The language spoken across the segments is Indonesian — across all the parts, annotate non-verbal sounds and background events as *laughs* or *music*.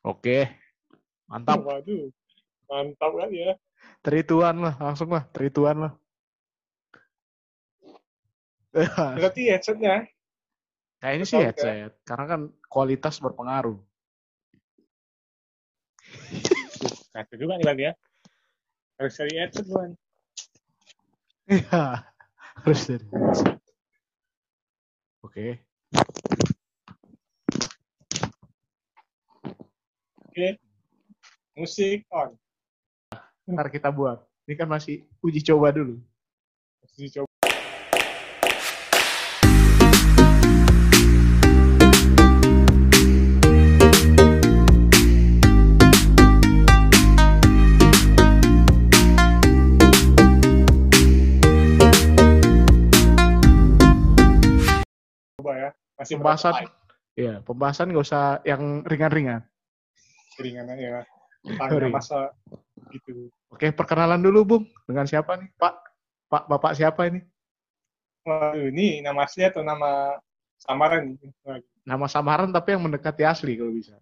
Oke. Mantap. Waduh, mantap kan ya. Terituan lah, langsung lah, terituan lah. *laughs* Berarti headsetnya Kayaknya sih Betul, headset, karena kan kualitas berpengaruh. *laughs* kata juga nih Lan ya. Harus cari headset Lan. Iya, harus dari headset. Oke, Oke. Musik on. ntar kita buat. Ini kan masih uji coba dulu. Harus dicoba. Coba ya. Masih Pembahasan, ya pembahasan nggak usah yang ringan-ringan. Keringan aja. Tentang Kering. masa gitu. Oke, perkenalan dulu, Bung. Dengan siapa nih, Pak? Pak, Bapak siapa ini? Waduh, ini nama asli atau nama samaran. Nama samaran tapi yang mendekati asli kalau bisa.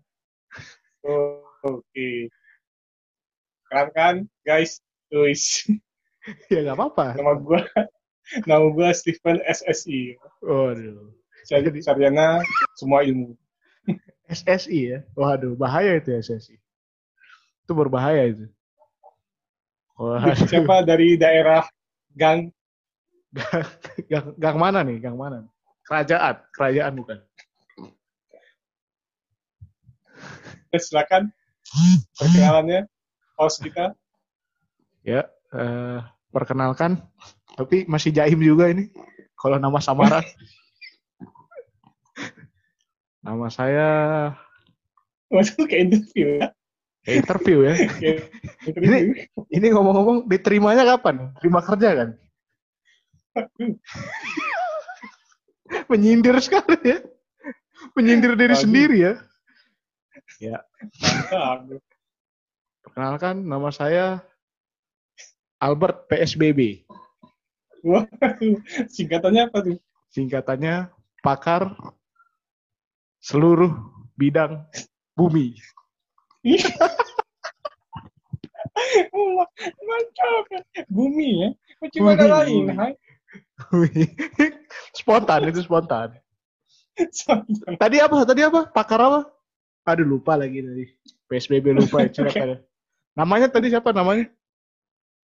Oh, Oke. Kan kan, guys, tulis *laughs* ya nggak apa-apa. nama gua nama gua Stephen SSI. Waduh. Jadi sarjana semua ilmu. SSI ya. Waduh, bahaya itu ya, SSI. Itu berbahaya itu. Waduh. Siapa dari daerah Gang? Gang, gang mana nih? Gang mana? Kerajaan, kerajaan bukan. Eh, Silakan perkenalannya host kita. Ya, eh, perkenalkan. Tapi masih jaim juga ini. Kalau nama samaran. Nama saya Waduh, kayak interview ya. kayak interview ya. *laughs* Interview. Ini ngomong-ngomong diterimanya kapan? Terima kerja kan? *laughs* Menyindir sekali ya. Menyindir diri Waduh. sendiri ya. Mantap. Perkenalkan, nama saya Albert PSBB. Waduh, singkatannya apa tuh? Singkatannya pakar seluruh bidang bumi. Oh, Mantap. Bumi ya. Macam ada Bumi, lain. *laughs* spontan itu spontan. Tadi apa? Tadi apa? Pakar apa? Aduh lupa lagi tadi. PSBB lupa ya *laughs* silakan. Namanya tadi siapa namanya?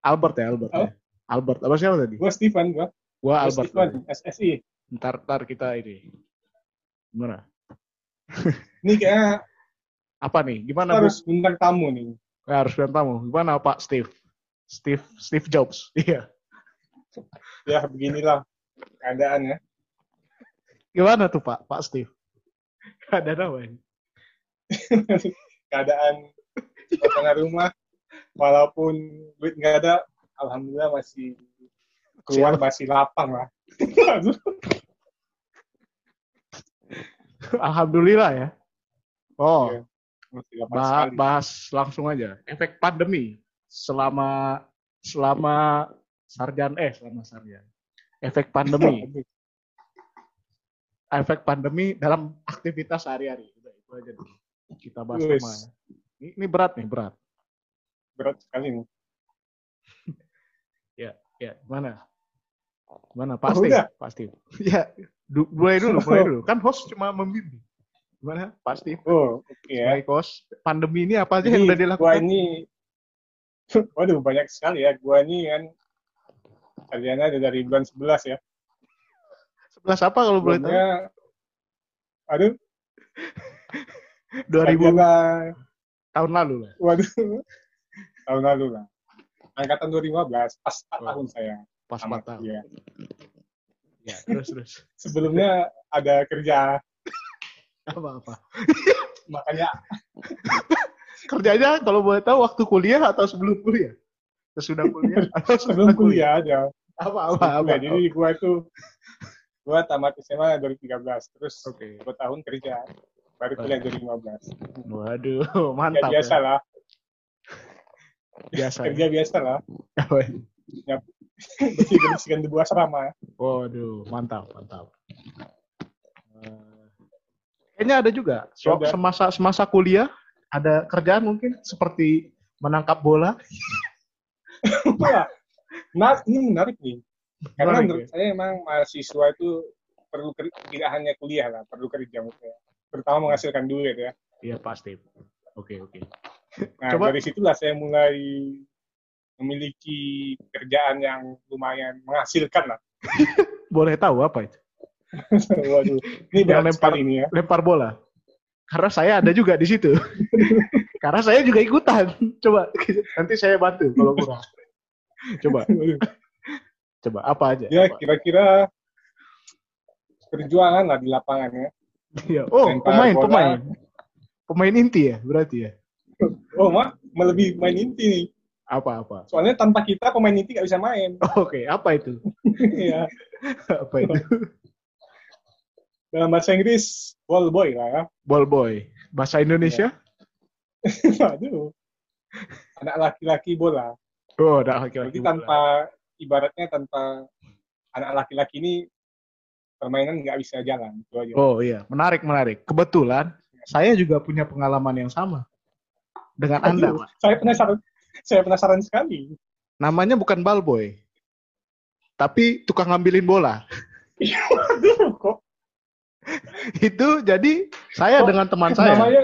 Albert ya Albert. ya. Albert. Apa siapa tadi? Gua Stephen, gua. Gua Albert. Stephen, SSI. Ntar ntar kita ini. Gimana? Ini kayaknya Apa nih? Gimana Bu? harus undang tamu nih. Ya, harus bilang tamu. Gimana Pak Steve? Steve Steve Jobs. *laughs* Iya. Ya, beginilah keadaannya. Gimana tuh Pak? Pak Steve. Ada nama ini. *laughs* Keadaan suasana rumah, walaupun duit nggak ada, alhamdulillah masih keluar masih lapang lah. *laughs* Alhamdulillah ya. Oh, Iya, masih lapang bah- bahas langsung aja. Efek pandemi selama selama sarjan eh selama sarjan. Efek pandemi, *laughs* efek pandemi dalam aktivitas sehari-hari. Itu aja dulu. Kita bahas Wes. sama. Ini, ini berat nih, berat. Berat sekali nih. *laughs* Ya, mana? Mana? Pak Oh, udah? Steve. Ya, *laughs* du- mulai dulu, mulai *laughs* dulu. Kan host cuma membimbing. Gimana, Pak Steve? Oh, oke ya. Sebagai host, pandemi ini apa aja Jadi, yang udah gua dilakukan? ini, *laughs* waduh banyak sekali ya. Gua ini kan sarjana ada dari bulan 11 ya. Sebelas apa kalau boleh tahu? Aduh, 2000 sarjana, tahun lalu lah. waduh, tahun lalu lah. Angkatan 2015, pas 4 Oh. tahun saya. Pas tamat 4 tahun. kuliah. Ya, terus terus. Sebelumnya ada kerja, Apa-apa. makanya Kerjanya kalau boleh tahu waktu kuliah atau sebelum kuliah? Sesudah kuliah *laughs* atau sebelum kuliah aja. Apa apa apa. Nah, jadi gua itu gua tamat SMA 2013, terus Oke. dua tahun kerja, baru kuliah 2015. Waduh, Ya mantap. biasa lah, Biasa. ya. kerja biasa lah. Apa ini? Bersih bersihkan debu asrama. Waduh, mantap, mantap. Eh, Kayaknya ada juga. So, semasa semasa kuliah ada kerjaan mungkin seperti menangkap bola. Nah, ini menarik nih. Karena Menarik, menurut ya? saya emang mahasiswa itu perlu tidak hanya kuliah lah, perlu kerja maksudnya. Terutama menghasilkan duit ya. Iya pasti. Oke oke. Nah, Coba- dari situlah saya mulai memiliki kerjaan yang lumayan menghasilkan lah. *laughs* Boleh tahu apa itu? *laughs* Waduh, ini Yang lempar- ini ya. Lempar bola. Karena saya ada juga di situ. *laughs* Karena saya juga ikutan. Coba nanti saya bantu kalau kurang. Coba coba apa aja? Ya, Apa? kira-kira perjuangan lah di lapangan ya. Iya. Oh Lempar pemain bola. pemain pemain inti ya berarti ya. Oh, mah melebihi main inti nih. Apa apa? Soalnya tanpa kita pemain inti nggak bisa main. *laughs* Oke apa itu? Iya. *laughs* Apa itu? Dalam bahasa Inggris, ball boy lah ya. Ball boy. Bahasa Indonesia? *laughs* Waduh. Anak laki-laki bola. Oh, ada laki-laki. Jadi tanpa ibaratnya tanpa anak laki-laki ini permainan nggak bisa jalan. Itu aja. Oh iya, menarik menarik. Kebetulan saya juga punya pengalaman yang sama dengan Anda, Aduh, Pak. Saya penasaran. Saya penasaran sekali. Namanya bukan ball boy, tapi tukang ngambilin bola. Waduh, kok Itu jadi saya Kok dengan teman saya. namanya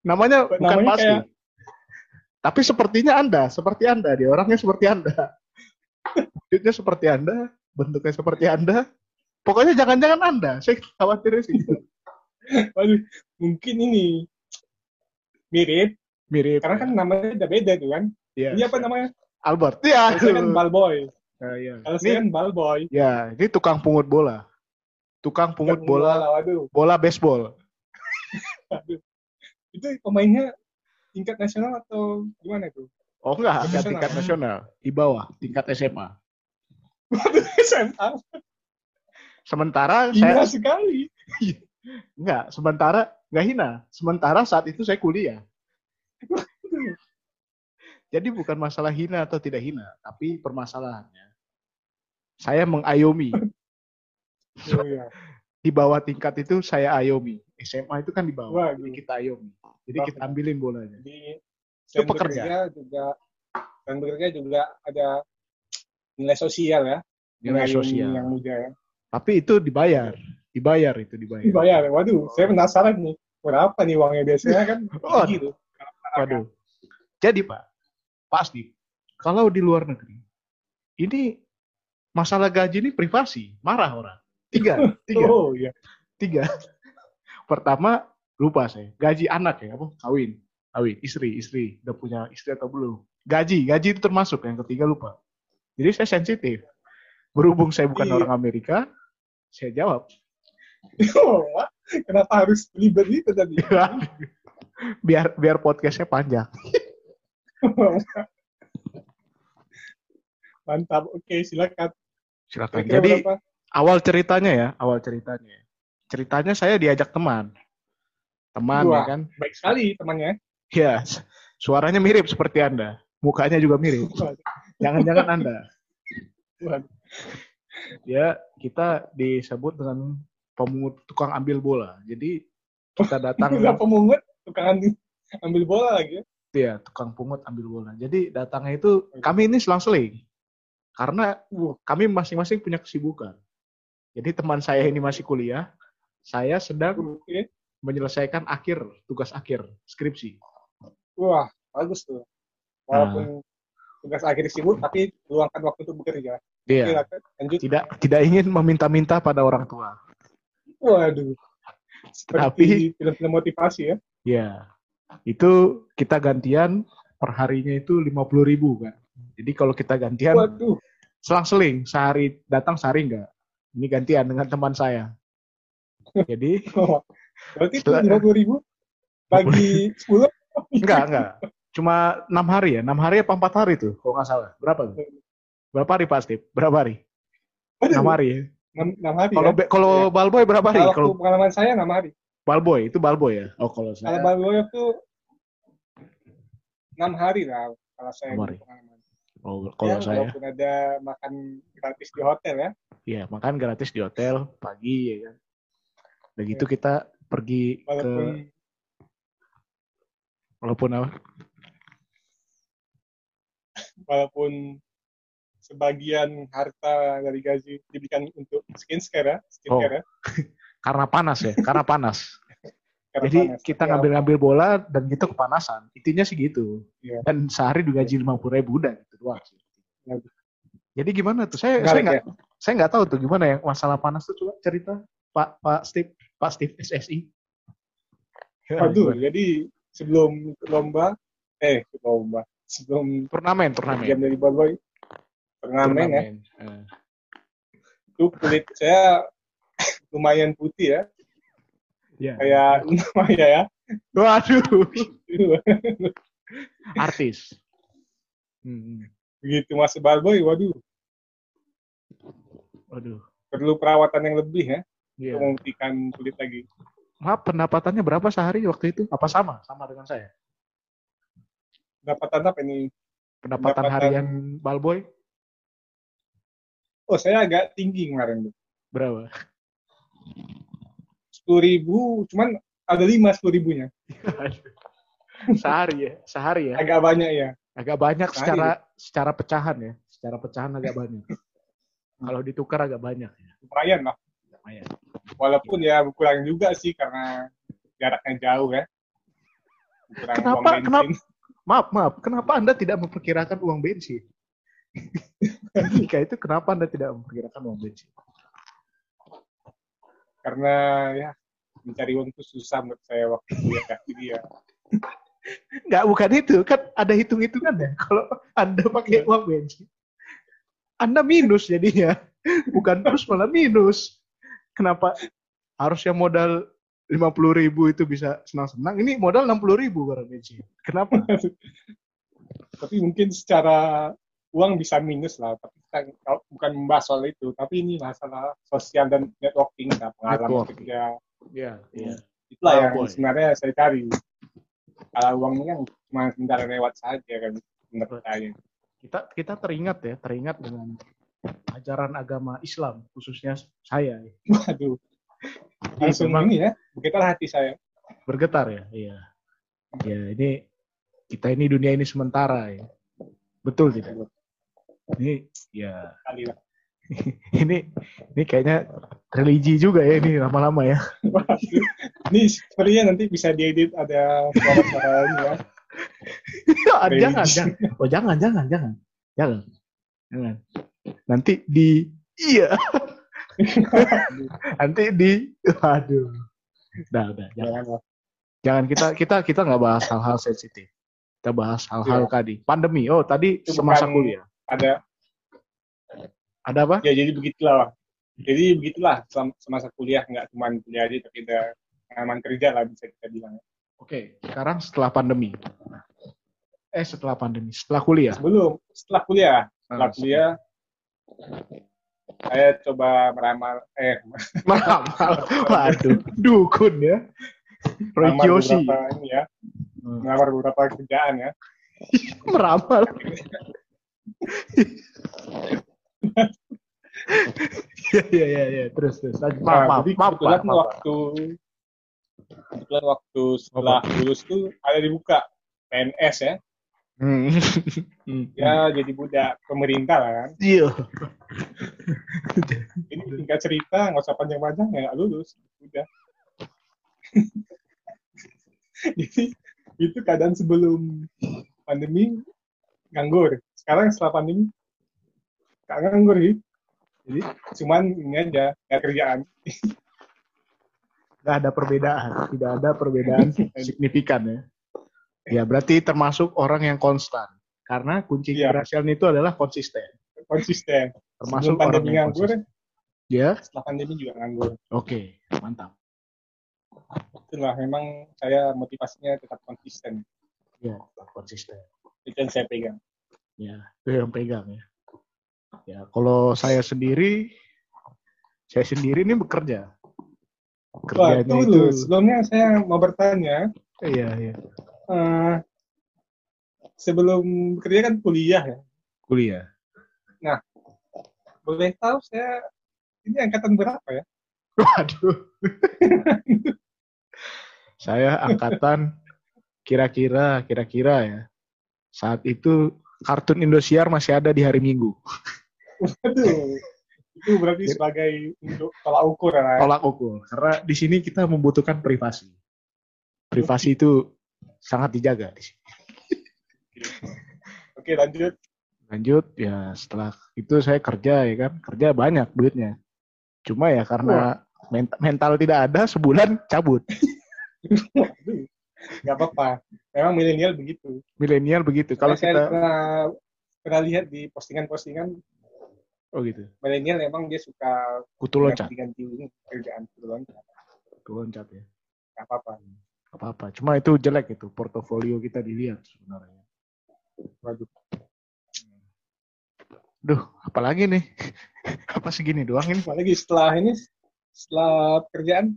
namanya bukan namanya pasti. kayak- Tapi sepertinya Anda, seperti Anda, dia orangnya seperti Anda. Wujudnya seperti Anda, bentuknya seperti Anda. Pokoknya jangan-jangan Anda. Saya khawatir sih. waduh, mungkin ini mirip Mirip. karena kan namanya udah beda tuh kan. Iya. Ini apa namanya? Albert. Ya. Kalau saya kan ball boy. Ya, ya. Kalau Ini- saya kan ball boy. Ya, ini tukang pungut bola. Tukang pungut bola, Waduh, bola baseball. *laughs* waduh. Itu pemainnya tingkat nasional atau gimana tuh? Oh enggak, enggak Profesional. tingkat nasional. Di bawah, tingkat SMA. Waduh, *laughs* SMA. Sementara Hina saya sekali. enggak, sementara enggak hina. Sementara saat itu saya kuliah. Jadi bukan masalah hina atau tidak hina, tapi permasalahannya saya mengayomi. Oh, iya. Di bawah tingkat itu saya ayomi. SMA itu kan di bawah, Waduh. jadi kita ayomi. Jadi kita ambilin bolanya. Jadi Itu pekerja. juga dan bekerja juga ada nilai sosial ya. Nilai sosial. yang muda ya. Tapi itu dibayar. Dibayar itu dibayar. Dibayar. Waduh, saya penasaran nih. Berapa nih uangnya biasanya kan? Oh, gitu. Waduh. Jadi Pak, pasti kalau di luar negeri ini masalah gaji ini privasi, marah orang. Tiga, *laughs* tiga, Oh iya. tiga. Pertama lupa saya, gaji anak ya, apa? Kawin, kawin, istri, istri, udah punya istri atau belum? Gaji, gaji itu termasuk. Yang ketiga lupa. Jadi saya sensitif. Berhubung saya bukan Iya. orang Amerika, saya jawab. Oh, kenapa harus ribet itu tadi? *laughs* biar biar podcastnya panjang. *laughs* *laughs* Mantap. Oke, silakan. Silakan. Jadi berapa? awal ceritanya ya, awal ceritanya. Ceritanya saya diajak teman. Teman ya Wah. kan? baik sekali temannya. Ya, suaranya mirip seperti Anda. Mukanya juga mirip. Jangan-jangan Anda. Ya, kita disebut dengan pemungut tukang ambil bola. Jadi kita datang Udah pemungut, tukang ambil bola lagi ya. ya, tukang pungut ambil bola. Jadi datangnya itu kami ini selang-seling. Karena Wah, kami masing-masing punya kesibukan. Jadi teman saya ini masih kuliah, saya sedang oke. menyelesaikan akhir tugas akhir skripsi. Wah, bagus tuh. Walaupun tugas akhir sibuk, tapi luangkan waktu untuk bekerja. Iya. Lanjut. Tidak tidak ingin meminta-minta pada orang tua. Waduh. Seperti film-film motivasi ya. Ya. Itu kita gantian per harinya itu 50.000 ribu kan. Jadi kalau kita gantian Waduh. selang-seling sehari datang sehari enggak. Ini gantian dengan teman saya. Jadi *laughs* Berarti itu Setelah- 50 ribu bagi *laughs* 10 enggak enggak. Cuma enam hari ya, enam hari apa empat hari tuh, kalau nggak salah. Berapa tuh? Berapa hari Pak Steve? Berapa hari? Enam hari. ya. 6, hari Kalau ya. kalau Balboy berapa hari? Kalau pengalaman saya 6 hari. Balboy itu Balboy ya. Oh kalau Kalau saya Balboa itu 6 hari lah kalau saya Enam hari. pengalaman. oh, kalau ya, saya walaupun ada makan gratis di hotel ya. ya makan gratis di hotel pagi ya kan. Udah gitu kita pergi ke Walaupun Walaupun apa? walaupun sebagian harta dari gaji diberikan untuk skincare ya, skincare ya. *laughs* Karena panas ya, karena panas. *laughs* karena Jadi panas. kita ngambil-ngambil bola dan kita kepanasan. Intinya sih gitu. Iya. Dan sehari digaji lima puluh ribu udah gitu doang sih. Iya. Jadi gimana tuh? Saya Menarik saya nggak ya. saya nggak tahu tuh gimana yang masalah panas tuh coba cerita Pak Pak Steve Pak Steve SSI. Ya, *laughs* Waduh, gimana? jadi sebelum lomba, eh lomba, sebelum turnamen turnamen. jam dari Boy turnamen ya, Eh, itu kulit saya lumayan putih ya, Iya. kayak *laughs* namanya ya. Waduh, *laughs* artis. Hmm, Begitu masuk Balboy, waduh, waduh. perlu perawatan yang lebih ya, Iya. untuk memutihkan kulit lagi. Maaf, pendapatannya berapa sehari waktu itu? Apa sama? Sama dengan saya? Pendapatan apa ini? Pendapatan, Pendapatan- harian Balboy Oh, saya agak tinggi kemarin berapa? Sepuluh ribu, cuman ada lima sepuluh ribunya. *laughs* sehari ya, sehari ya. Agak banyak ya. Agak banyak Sehari. secara secara pecahan ya. Secara pecahan agak banyak. Kalau ditukar agak banyak ya. Lumayan lah. Lumayan. Walaupun ya kurang juga sih karena jaraknya jauh ya. Kurang Kenapa- kenapa- Maaf, maaf. Kenapa Anda tidak memperkirakan uang bensin? *laughs* Jika itu kenapa Anda tidak memperkirakan uang bensin? Karena ya mencari uang itu susah menurut saya waktu kuliah. Jadi ya Enggak, bukan itu. Kan ada hitung-hitungannya. Kalau Anda pakai uang bensin, Anda minus jadinya. Bukan plus malah minus. Kenapa harusnya modal 50 ribu itu bisa senang-senang. Ini modal 60 ribu barang bensin. Kenapa? *laughs* tapi mungkin secara uang bisa minus lah. Tapi kita kalau bukan membahas soal itu. Tapi ini masalah sosial dan networking, nah, pengalaman Networking. kerja. Iya, iya. Itulah Oh, yang boy. sebenarnya saya cari. Kalau uangnya kan cuma sebentar lewat saja kan menurut saya. Kita kita teringat ya, teringat dengan ajaran agama Islam khususnya saya ya. Waduh. Langsung memang- ini ya, begitu hati saya. bergetar ya. Iya. Ya, ini kita ini dunia ini sementara ya. Betul tidak? Ini ya Kali lah. *laughs* ini ini kayaknya religi juga ya ini lama-lama ya. *laughs* Ini sepertinya nanti bisa diedit ada suara-suara ini ya. *laughs* jangan, jangan. Oh, jangan, jangan, jangan. Jangan. Jangan. Nanti di iya, nanti di aduh. Udah, udah, jangan. Jangan. Jangan kita kita kita nggak bahas hal-hal sensitif. Kita bahas hal-hal Iya. tadi. Pandemi. Oh, tadi Itu semasa bukan- kuliah. Ada Ada apa? ya jadi begitulah. Jadi begitulah semasa kuliah nggak cuma kuliah aja tapi ada pengalaman kerja lah bisa kita bilang. Oke, sekarang setelah pandemi. Eh, setelah pandemi, setelah kuliah. Sebelum setelah kuliah, setelah Ah, kuliah saya coba meramal eh *laughs* Meramal. Waduh, dukun ya. Beberapa ini ya, Hmm. melamar beberapa kerjaan ya. *laughs* Meramal. *laughs* Iya, iya, iya, iya. Terus, terus. Lanjut. Maaf, Nah, maaf, jadi maaf, kebetulan maaf, waktu kebetulan waktu setelah lulus tuh ada dibuka PNS ya, Hmm. Hmm. ya jadi budak pemerintah lah kan. Iya. Jadi tinggal cerita nggak usah panjang-panjang ya lulus udah. *laughs* jadi itu keadaan sebelum pandemi nganggur. Sekarang setelah pandemi nggak nganggur sih. Jadi cuman ini aja nggak kerjaan. Nggak ada perbedaan. Tidak ada perbedaan *laughs* signifikan ya. Ya, berarti termasuk orang yang konstan. Karena kunci Iya. keberhasilan itu adalah konsisten. konsisten. Termasuk Sebelum pandemi orang yang nganggur, konsisten. Ya, setelah pandemi juga nganggur. oke. Mantap. Itulah memang saya motivasinya tetap konsisten. Ya, konsisten. Itu yang saya pegang. Ya, itu yang pegang ya. Ya, kalau saya sendiri, saya sendiri ini bekerja. Wah, Kerjanya itu itu. Sebelumnya saya mau bertanya, iya, iya. eh, sebelum kerja kan kuliah ya. Kuliah. Boleh tahu saya ini angkatan berapa ya? *laughs* Waduh. saya angkatan kira-kira kira-kira ya saat itu kartun Indosiar masih ada di hari Minggu. Waduh, itu berarti sebagai untuk tolak ukur ya. Tolak ukur. Karena di sini kita membutuhkan privasi. Privasi itu sangat dijaga di sini. *laughs* Oke, lanjut. Lanjut ya setelah itu saya kerja ya kan, kerja banyak duitnya. Cuma ya karena ment- mental tidak ada sebulan cabut. *laughs* Waduh, Nggak apa-apa. Memang milenial begitu. Milenial begitu. Kalau saya kita pernah, pernah lihat di postingan-postingan oh gitu. milenial memang dia suka Kutu loncat, ganti kerjaan kutu loncat. kutu loncat ya. Nggak apa-apa. Gak apa-apa. Cuma itu jelek itu portofolio kita dilihat sebenarnya. Waduh. Duh, apalagi nih? *laughs* Apa segini doang ini? Apalagi setelah ini, setelah kerjaan,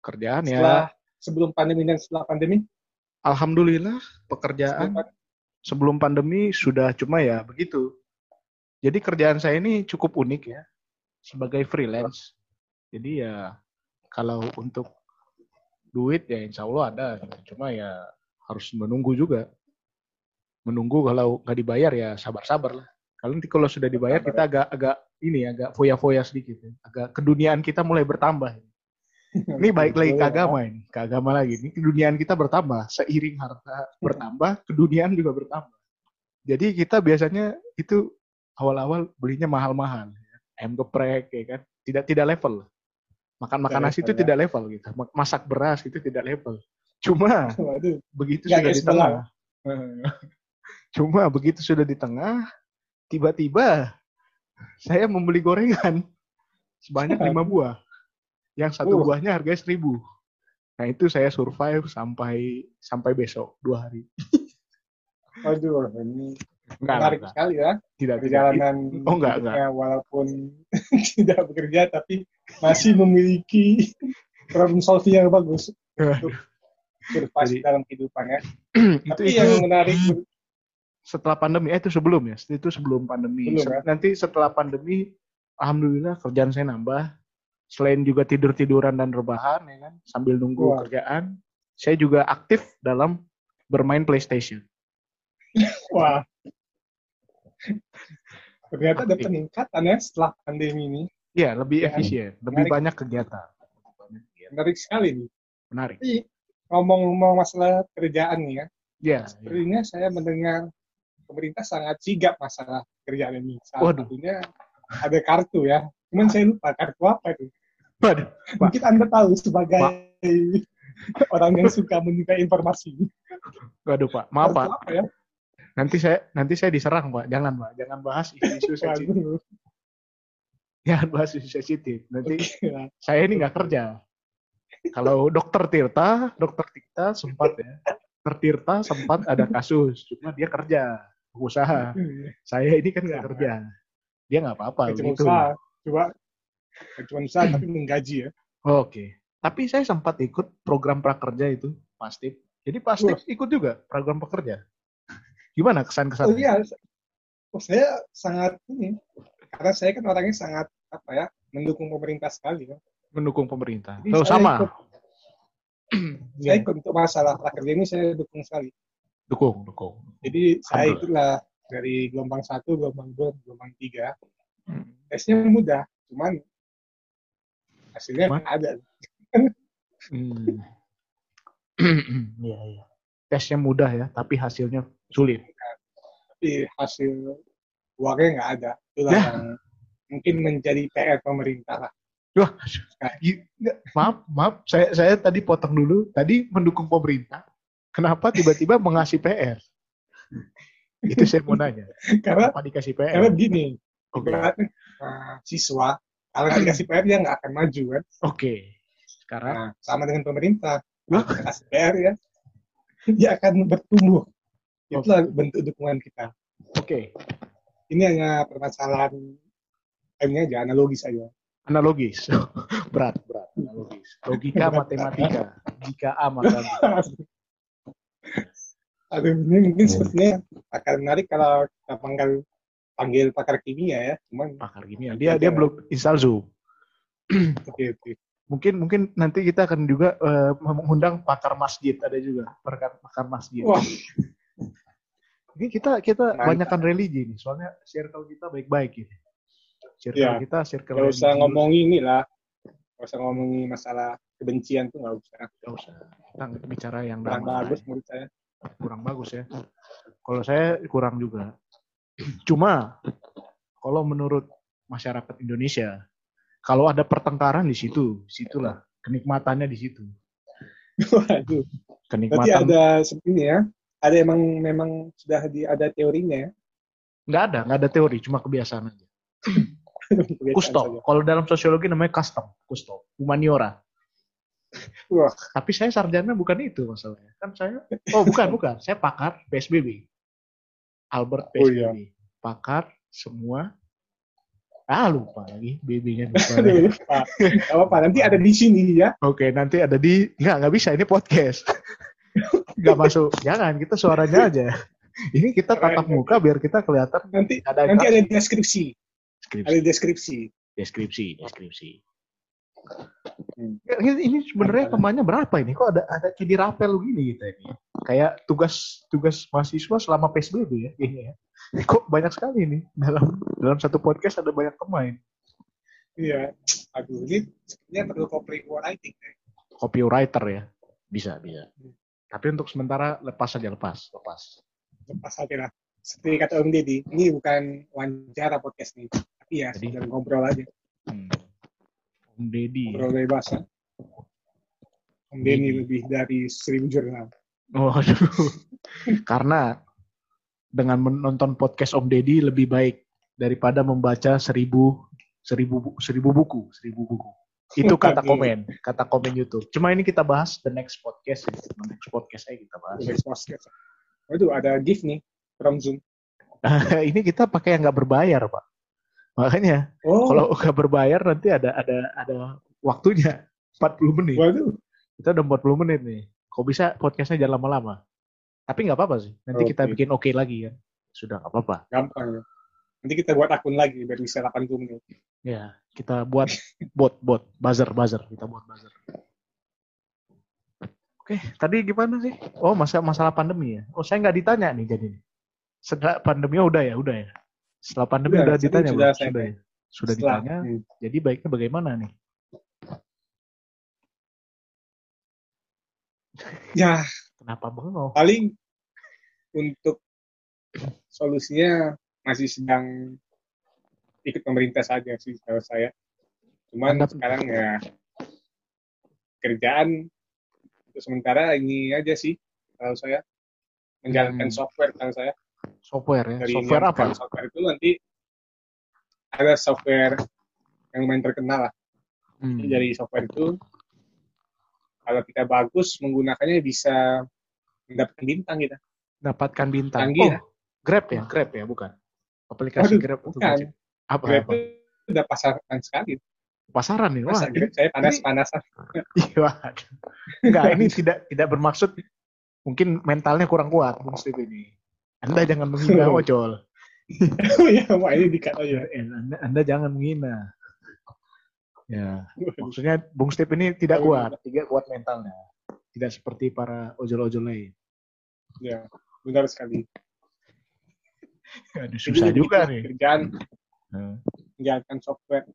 Kerjaan ya. setelah sebelum pandemi dan setelah pandemi, Alhamdulillah pekerjaan sebelum- sebelum pandemi sudah cuma ya begitu. Jadi kerjaan saya ini cukup unik ya sebagai freelance. Jadi ya kalau untuk duit ya insya Allah ada. Cuma ya harus menunggu juga. Menunggu kalau nggak dibayar ya sabar-sabar lah. Kalau nanti kalau sudah dibayar kita agak agak ini agak foya-foya sedikit. ya. Agak keduniaan kita mulai bertambah. Ini baik lagi ke agama ini, ke agama lagi. Ini keduniaan kita bertambah, seiring harta bertambah, keduniaan juga bertambah. Jadi kita biasanya itu awal-awal belinya mahal-mahal, ya. ayam geprek, ya kan? Tidak tidak level. Makan makan nasi itu ya. tidak level gitu. Ma- Masak beras itu tidak level. Cuma *laughs* Waduh, begitu sudah di tengah. *laughs* Cuma begitu sudah di tengah, tiba-tiba saya membeli gorengan sebanyak lima buah. Yang satu Uh. buahnya harganya seribu. Nah itu saya survive sampai sampai besok dua hari. *laughs* waduh, ini Enggak, menarik enggak, sekali ya tidak, tidak. perjalanan Oh, enggak, hidupnya, walaupun *laughs* tidak bekerja tapi masih memiliki problem solving yang bagus untuk survive Jadi- dalam kehidupannya. *clears throat* itu Tapi itu yang menarik *clears throat* setelah pandemi, eh itu sebelum ya, itu sebelum pandemi. Belum, ya? Nanti setelah pandemi, alhamdulillah kerjaan saya nambah. Selain juga tidur tiduran dan rebahan, ya kan, sambil nunggu Wah. kerjaan, saya juga aktif dalam bermain PlayStation. *laughs* wah ternyata ada peningkatan ya setelah pandemi ini. Ya, lebih Ya, efisien, lebih menarik. banyak kegiatan. Menarik sekali nih. Menarik. Tapi ngomong-ngomong masalah kerjaan nih ya, Ya, ya. sepertinya saya mendengar pemerintah sangat sigap masalah kerjaan ini. Salah Waduh. satunya ada kartu ya. Cuman saya lupa kartu apa itu. Waduh. Mungkin Anda tahu sebagai orang yang suka menyukai informasi. waduh Pak, maaf Pak. Apa ya? Nanti saya nanti saya diserang Pak. Jangan Pak, jangan bahas isu-isu sensitif. Jangan bahas isu sensitif. Nanti Oke lah. saya ini nggak kerja. Kalau dokter Tirta, dokter Tirta sempat ya. Dokter Tirta sempat ada kasus, cuma dia kerja, usaha. Saya ini kan nggak kerja. Dia nggak apa-apa cuma gitu. usaha. Coba cuma usaha tapi menggaji ya. Oke. Tapi saya sempat ikut program prakerja itu, pasti. Jadi pasti ikut juga program pekerja. Gimana kesan-kesan? Oh iya, oh, saya sangat ini karena saya kan orangnya sangat apa ya mendukung pemerintah sekali ya. Mendukung pemerintah. Jadi Oh, saya sama. ikut- *clears throat* Saya Iya, ikut untuk masalah prakerja ini saya dukung sekali. dukung, dukung. Jadi saya ikutlah dari gelombang satu, gelombang dua, gelombang tiga. Hmm. Tesnya mudah, cuman hasilnya nggak ada. Hmm. *clears throat* Iya, iya. Tesnya mudah ya, tapi hasilnya sulit. Tapi hasil uangnya nggak ada. Itulah Ya. yang mungkin menjadi PR pemerintah lah. Wah, maaf, maaf, saya saya tadi potong dulu. Tadi mendukung pemerintah. Kenapa tiba-tiba mengasih PR? Itu saya mau nanya. *laughs* Karena Kenapa dikasih karena PR? begini, Oke, ibaratnya uh, siswa kalau nggak dikasih PR dia nggak akan maju kan. oke. Sekarang, Nah, sama dengan pemerintah. Kalau kasih PR ya, dia akan bertumbuh. Itulah bentuk dukungan kita. oke. Ini hanya permasalahan ini aja analogis aja. Analogis. *laughs* berat, berat. Analogis. Logika matematika. Jika A maka B. Aduh, ini mungkin sepertinya akan menarik kalau kita panggil panggil pakar kimia ya. Cuman Pakar kimia. Dia dia belum install Zoom. *clears throat* oke oke. Mungkin mungkin nanti kita akan juga eh, mengundang pakar masjid ada juga pakar pakar masjid. Wah, *laughs* Ini kita kita Mantap. banyakkan religi nih, soalnya circle kita baik-baik ini. Circle Ya. kita circle nggak usah religius. ngomongin ini lah. Nggak usah ngomongin masalah kebencian tuh nggak usah. Nggak usah. Kita bicara yang Kurang bagus menurut saya. kurang bagus ya. Kalau saya kurang juga. Cuma kalau menurut masyarakat Indonesia, kalau ada pertengkaran di situ, situlah kenikmatannya di situ. Waduh. Berarti Kenikmatan ada seperti ini ya. Ada emang memang sudah di, ada teorinya ya. nggak ada, nggak ada teori, cuma kebiasaan aja. *laughs* Kusto. Kalau dalam sosiologi namanya custom, kusto, humaniora. Wah, Tapi saya sarjana bukan itu masalahnya. Kan saya, oh bukan, bukan. Saya pakar PSBB. Albert Oh, iya. Pakar semua. Ah lupa lagi, BB-nya *laughs* lupa. lupa. Apa-apa, nanti ada di sini ya. Oke, nanti ada di nggak nggak bisa ini podcast. *laughs* nggak masuk. Jangan, kita suaranya aja. Ini kita tatap muka biar kita kelihatan Nanti ada nanti ada deskripsi. deskripsi, Ada deskripsi. deskripsi, deskripsi. Ya, Ini, ini sebenarnya Ada. temannya berapa ini? Kok ada ada kayak di rapel gini gitu ini? Kayak tugas tugas mahasiswa selama PSBB ya kayaknya ya. *laughs* Kok banyak sekali nih dalam dalam satu podcast ada banyak teman. Iya. Aduh, ini sepertinya perlu copywriting. deh. Copywriter ya. Bisa, bisa. Hmm. Tapi untuk sementara lepas saja lepas, lepas. Lepas aja lah. Seperti kata Om Deddy, ini bukan wawancara podcast nih. Tapi ya, Jadi- ngobrol aja. Hmm. Om Deddy. Ngobrol bebas ya. Om Deddy lebih dari seribu jurnal. Waduh. *laughs* Karena dengan menonton podcast Om Deddy lebih baik daripada membaca seribu seribu bu- seribu buku seribu buku. Itu *laughs* kata Waduh. komen, kata komen YouTube. Cuma ini kita bahas the next podcast, ya. the next podcast aja kita bahas. Next podcast. Waduh, ada gift nih from Zoom. *laughs* ini kita pakai yang nggak berbayar pak. Makanya Oh, kalau nggak berbayar nanti ada ada ada waktunya 40 menit. waduh. Kita udah 40 menit nih. Kok bisa podcastnya jangan lama-lama. Tapi nggak apa-apa sih. Nanti kita Oke. bikin oke lagi kan. Sudah nggak apa-apa. Gampang ya. Nanti kita buat akun lagi biar bisa 80 menit. Ya, kita buat bot bot buzzer buzzer kita buat buzzer. Oke, tadi gimana sih? Oh, masa masalah pandemi ya. Oh, saya nggak ditanya nih jadi. Setelah pandemi oh, udah ya, udah ya. Setelah pandemi Udah, udah, tadi ditanya sudah belum? Sudah ya. Sudah Setelah- ditanya. Hmm. Jadi baiknya bagaimana nih? Ya, Kenapa bengong? paling untuk solusinya masih sedang ikut pemerintah saja sih kalau saya. Cuman Anda- sekarang ya kerjaan untuk sementara ini aja sih kalau saya menjalankan Hmm. software kalau saya Software ya. dari Software apa? software itu nanti ada software yang lumayan terkenal lah Hmm. Jadi dari software itu kalau kita bagus menggunakannya bisa mendapatkan bintang kita Dapatkan bintang. Canggih oh, ya. Grab ya, Grab ya, bukan. Aplikasi Waduh, Grab itu bukan. Apa, Grab apa? itu udah pasaran sekali Pasaran nih. Wah, masa ini, Grab saya panas-panasan *laughs* Iya. Enggak, ini tidak tidak bermaksud mungkin mentalnya kurang kuat Steve ini. Anda jangan menghina ojol. ya wah ini dikat aja Eh, Anda, Anda jangan menghina. Ya, maksudnya Bung Steve ini tidak kuat, tidak kuat mentalnya. Tidak seperti para ojol-ojol lain. ya benar sekali Aduh, Jadi susah begitu juga nih. kerjaan Nah, menjalankan software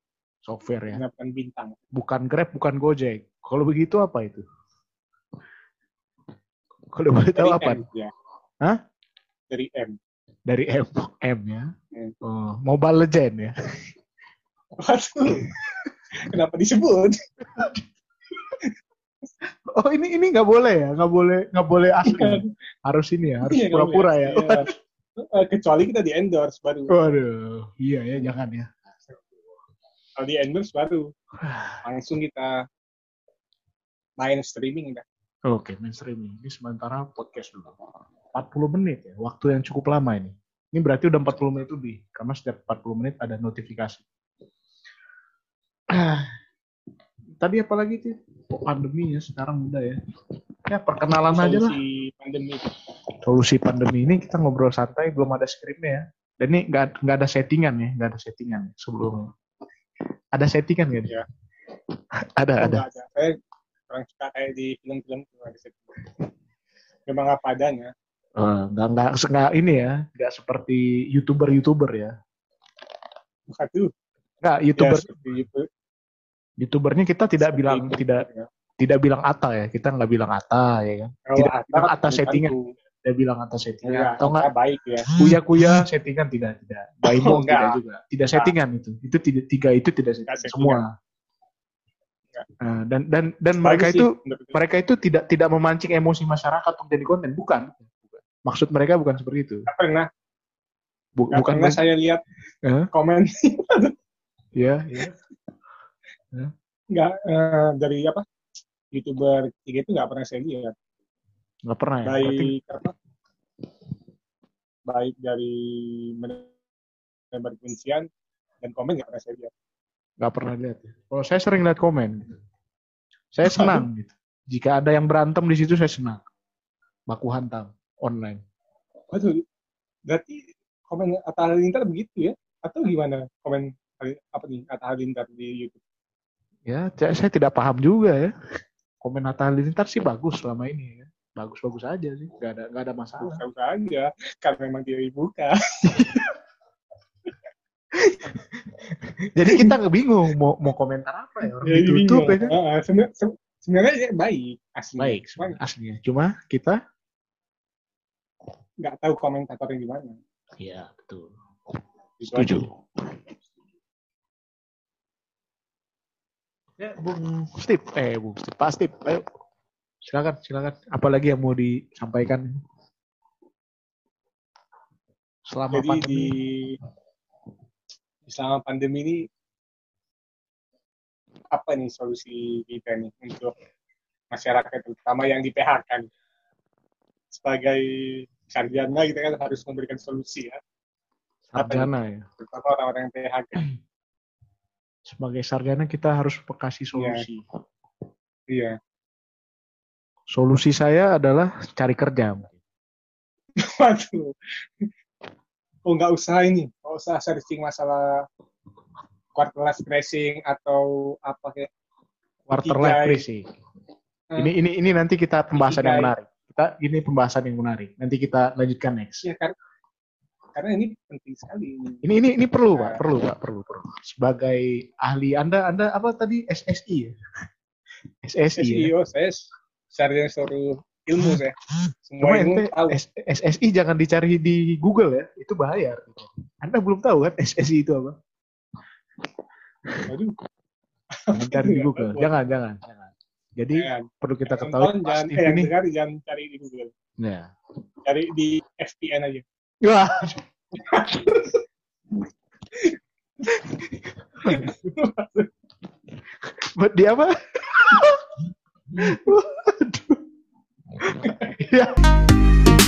software ya. mendapatkan bintang Bukan Grab, bukan Gojek. Kalau begitu apa itu? Kalau boleh tahu apa? M, ya. Hah? Dari M Dari M, *laughs* M ya. Hmm. Oh, Mobile Legend ya. *laughs* waduh kenapa disebut *laughs* Oh ini ini nggak boleh ya, nggak boleh nggak boleh asli. ya? Harus ini ya, harus Iya, pura-pura ya. Iya. Eh, kecuali kita di endorse baru Waduh, iya ya jangan ya. kalau di endorse baru *sighs* langsung kita main streaming udah Oke, mainstream ini sementara podcast dulu. 40 menit ya, waktu yang cukup lama ini. Ini berarti udah 40 menit lebih, karena setiap 40 menit ada notifikasi. *clears throat* Tadi apa lagi sih? Kok pandemi ya sekarang udah ya. Ya perkenalan aja lah. solusi pandemi Solusi pandemi ini kita ngobrol santai, belum ada skripnya ya. Dan ini nggak nggak ada settingan ya, nggak ada settingan sebelumnya. Ada settingan nggak? nih? Ya. Ada, Oh, ada. ada. Saya kurang suka kayak di film-film. Memang apa adanya. Eh, nggak nggak nggak ini ya, nggak seperti youtuber-youtuber ya. Bukan tuh. Nggak Ya, youtuber seperti itu. youtubernya kita tidak Seperti bilang itu. tidak tidak bilang ata ya, kita nggak bilang ata ya kan. Kalau tidak Atta bilang kan atas bukan settingan. Tidak bilang atas settingan Ya, atau nggak Atta baik ya. kuya kuya settingan tidak tidak. *laughs* Baimo Oh, enggak. tidak juga. Tidak settingan itu. Itu tidak tiga itu tidak settingan settingan. semua. Enggak. Nah, dan dan dan Bagus mereka sih, itu mereka itu tidak tidak memancing emosi masyarakat untuk jadi konten, bukan. Maksud mereka bukan seperti itu. Nggak pernah, Bu- nggak bukan pernah saya lihat Eh? komen *laughs* ya, ya. nggak eh, dari apa youtuber tiga itu nggak pernah saya lihat nggak pernah ya. Berarti baik apa baik dari menebar kebencian dan komen nggak pernah saya lihat nggak pernah lihat. ya. Kalau saya sering lihat komen, gitu. saya senang gitu. Jika ada yang berantem di situ saya senang. Baku hantam online. Waduh, berarti komen Atta Halilintar begitu ya atau gimana komen apa nih Atta Halilintar di YouTube Ya, saya, saya tidak paham juga ya. Komen Atta Halilintar sih bagus selama ini ya. Bagus-bagus aja sih, nggak ada nggak ada masalah. usah aja karena memang dia dibuka *laughs* *laughs* Jadi kita nggak bingung mau mau komentar apa ya orang Jadi ditutup bingung. ya. Ah, sebenarnya se- sebenarnya baik asli Baik Cuman aslinya. Cuma kita nggak tahu komentatornya gimana Iya, betul. Gitu Setuju. Ya, Bung Steve, eh Bung Steve, Pak Steve, ayo. Silakan, silakan. Apalagi yang mau disampaikan selama jadi di, pandemi? di selama pandemi ini apa nih solusi kita nih untuk masyarakat terutama yang di PHK nih? sebagai sarjana kita kan harus memberikan solusi ya Sarjana ya. terutama orang-orang yang PHK *clears throat* Sebagai sarjana kita harus kasih solusi. iya Solusi saya adalah cari kerja. *laughs* waduh oh nggak usah ini nggak usah searching masalah quarter life crashing atau apa kayak Quarter life crisis. Hmm. Ini ini ini nanti kita pembahasan yang Ikigai. menarik. Kita ini pembahasan yang menarik. Nanti kita lanjutkan next. ya karena karena ini penting sekali Ini ini ini perlu pak, perlu pak, perlu perlu. Sebagai ahli Anda Anda apa tadi SSI ya? *laughs* SSI ya. SEO saya sarjana suruh ilmu saya Cuma semua ilmu ente tahu S- SSI jangan dicari di Google ya, itu bayar. Anda belum tahu kan SSI itu apa? Waduh, Jangan cari di Google. Jangan, jangan, jangan. Jadi jangan. perlu kita ketahui jangan Steve eh, ini. dengar jangan cari di Google Ya. cari di FPN aja Wah, buat *laughs* dia apa? Waduh. *laughs* *laughs* yeah.